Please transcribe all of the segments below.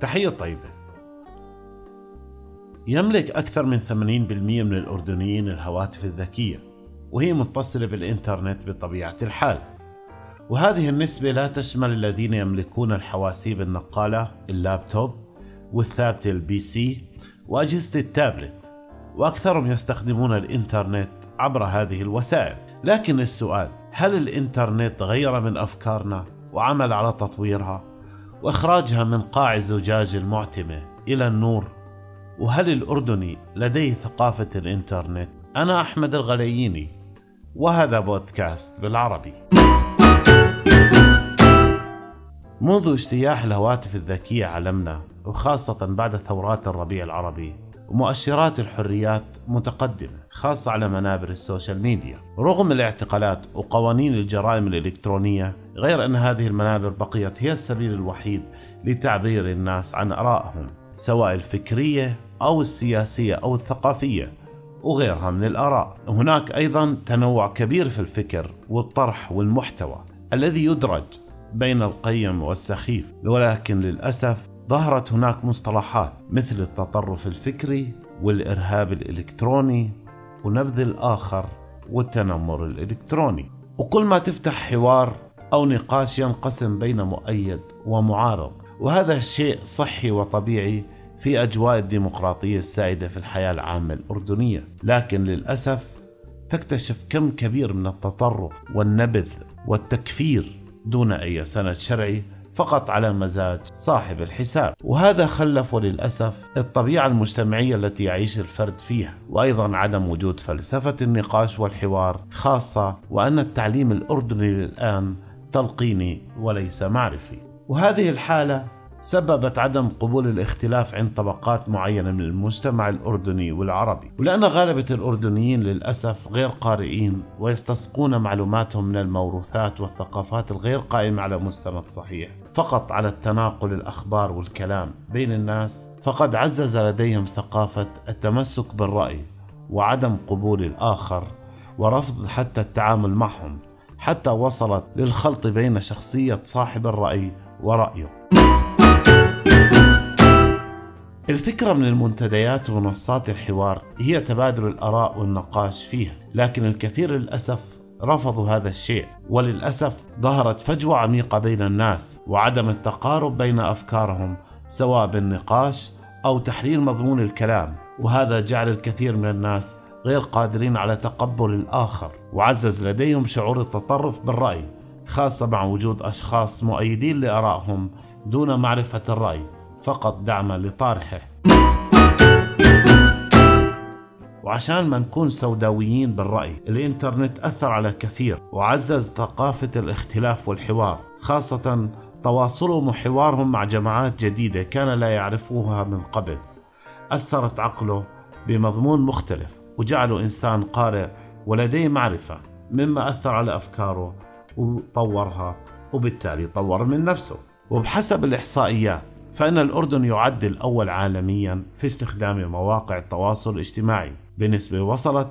تحية طيبة. يملك أكثر من 80% من الأردنيين الهواتف الذكية وهي متصلة بالإنترنت بطبيعة الحال. وهذه النسبة لا تشمل الذين يملكون الحواسيب النقالة اللابتوب والثابتة ال PC وأجهزة التابلت وأكثرهم يستخدمون الإنترنت عبر هذه الوسائل. لكن السؤال هل الإنترنت غير من أفكارنا وعمل على تطويرها؟ وإخراجها من قاع الزجاجة المعتمة إلى النور وهل الأردني لديه ثقافة الإنترنت؟ أنا أحمد الغلييني وهذا بودكاست بالعربي منذ اجتياح الهواتف الذكية عالمنا وخاصة بعد ثورات الربيع العربي ومؤشرات الحريات متقدمة خاصة على منابر ال social media. رغم الاعتقالات وقوانين الجرائم الإلكترونية غير أن هذه المنابر بقيت هي السبيل الوحيد لتعبير الناس عن آرائهم سواء الفكرية أو السياسية أو الثقافية وغيرها من الآراء. هناك أيضا تنوع كبير في الفكر والطرح والمحتوى الذي يدرج بين القيم والسخيف ولكن للأسف ظهرت هناك مصطلحات مثل التطرف الفكري والإرهاب الإلكتروني ونبذ الآخر والتنمر الإلكتروني. وكل ما تفتح حوار أو نقاش ينقسم بين مؤيد ومعارض. وهذا الشيء صحي وطبيعي في أجواء الديمقراطية السائدة في الحياة العامة الأردنية. لكن للأسف تكتشف كم كبير من التطرف والنبذ والتكفير دون أي سند شرعي فقط على مزاج صاحب الحساب. وهذا خلف للأسف الطبيعة المجتمعية التي يعيش الفرد فيها وأيضا عدم وجود فلسفة النقاش والحوار خاصة وأن التعليم الأردني الآن تلقيني وليس معرفي. وهذه الحالة سببت عدم قبول الاختلاف عند طبقات معينة من المجتمع الأردني والعربي. ولأن غالبة الأردنيين للأسف غير قارئين ويستسقون معلوماتهم من الموروثات والثقافات الغير قائمة على مستند صحيح. فقط على التناقل الأخبار والكلام بين الناس فقد عزز لديهم ثقافة التمسك بالرأي وعدم قبول الآخر ورفض حتى التعامل معهم حتى وصلت للخلط بين شخصية صاحب الرأي ورأيه. الفكرة من المنتديات ومنصات الحوار هي تبادل الآراء والنقاش فيها لكن الكثير للأسف رفضوا هذا الشيء وللأسف ظهرت فجوة عميقة بين الناس وعدم التقارب بين أفكارهم سواء بالنقاش أو تحليل مضمون الكلام وهذا جعل الكثير من الناس غير قادرين على تقبل الآخر. وعزز لديهم شعور التطرف بالرأي خاصة مع وجود أشخاص مؤيدين لآرائهم دون معرفة الرأي فقط دعما لطارحه. وعشان ما نكون سوداويين بالرأي الإنترنت أثر على كثير وعزز ثقافة الاختلاف والحوار خاصة تواصلهم وحوارهم مع جماعات جديدة كان لا يعرفوها من قبل. أثرت عقله بمضمون مختلف وجعله إنسان قارئ ولديه معرفة مما أثر على أفكاره وطورها وبالتالي طور من نفسه. وبحسب الإحصائيات فإن الأردن يعد الأول عالميا في استخدام مواقع التواصل الاجتماعي. بنسبة وصلت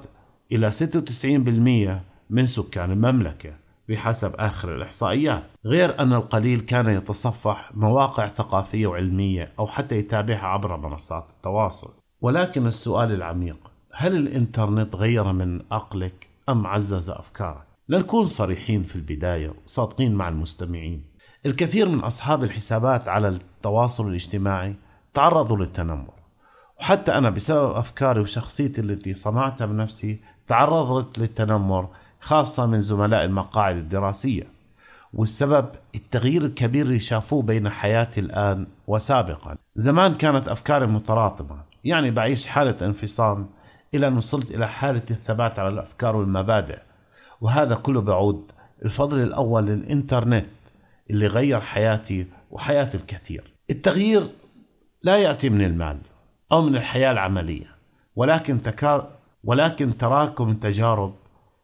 إلى 96% من سكان المملكة بحسب آخر الإحصائيات غير أن القليل كان يتصفح مواقع ثقافية وعلمية أو حتى يتابعها عبر منصات التواصل. ولكن السؤال العميق هل الإنترنت غير من عقلك أم عزز أفكارك؟ لنكون صريحين في البداية وصادقين مع المستمعين. الكثير من أصحاب الحسابات على التواصل الاجتماعي تعرضوا للتنمر. وحتى أنا بسبب أفكاري وشخصيتي التي صنعتها بنفسي تعرضت للتنمر خاصة من زملاء المقاعد الدراسية. والسبب التغيير الكبير اللي شافوه بين حياتي الآن وسابقا. زمان كانت أفكاري متراطمة يعني بعيش حالة انفصام إلى أن وصلت إلى حالة الثبات على الأفكار والمبادئ. وهذا كله بعود الفضل الأول للإنترنت اللي غير حياتي وحياة الكثير. التغيير لا يأتي من المال. أو من الحياة العملية. ولكن تكار ولكن تراكم التجارب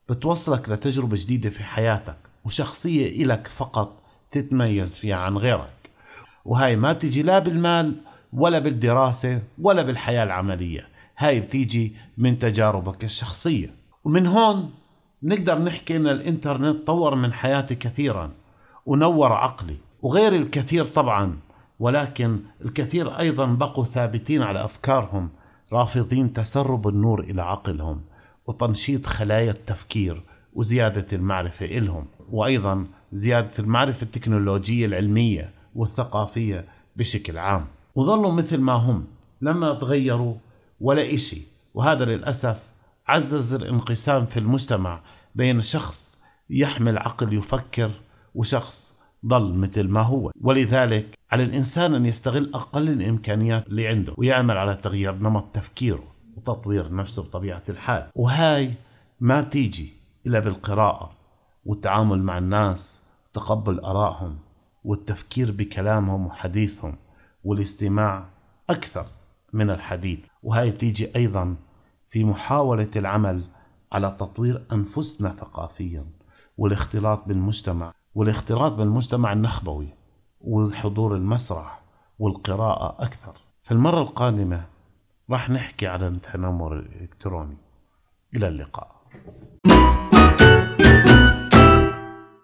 بتوصلك لتجربة جديدة في حياتك وشخصية إلك فقط تتميز فيها عن غيرك. وهاي ما بتيجي لا بالمال ولا بالدراسة ولا بالحياة العملية. هاي بتيجي من تجاربك الشخصية. ومن هون نقدر نحكي إن الإنترنت طور من حياتي كثيرا ونور عقلي. وغير الكثير طبعا ولكن الكثير أيضا بقوا ثابتين على أفكارهم رافضين تسرب النور إلى عقلهم وتنشيط خلايا التفكير وزيادة المعرفة إلهم. وأيضا زيادة المعرفة التكنولوجية العلمية والثقافية بشكل عام. وظلوا مثل ما هم لما تغيروا ولا إشي. وهذا للأسف عزز الانقسام في المجتمع بين شخص يحمل عقل يفكر وشخص ضل مثل ما هو. ولذلك على الإنسان أن يستغل أقل الإمكانيات اللي عنده ويعمل على تغيير نمط تفكيره وتطوير نفسه بطبيعة الحال. وهاي ما تيجي إلا بالقراءة والتعامل مع الناس وتقبل آرائهم والتفكير بكلامهم وحديثهم والاستماع أكثر من الحديث. وهاي بتيجي أيضا في محاولة العمل على تطوير أنفسنا ثقافيا والاختلاط بالمجتمع. والاختلاط بالمجتمع النخبوي وحضور المسرح والقراءة أكثر. في المرة القادمة راح نحكي عن التنمر الإلكتروني. إلى اللقاء. thank you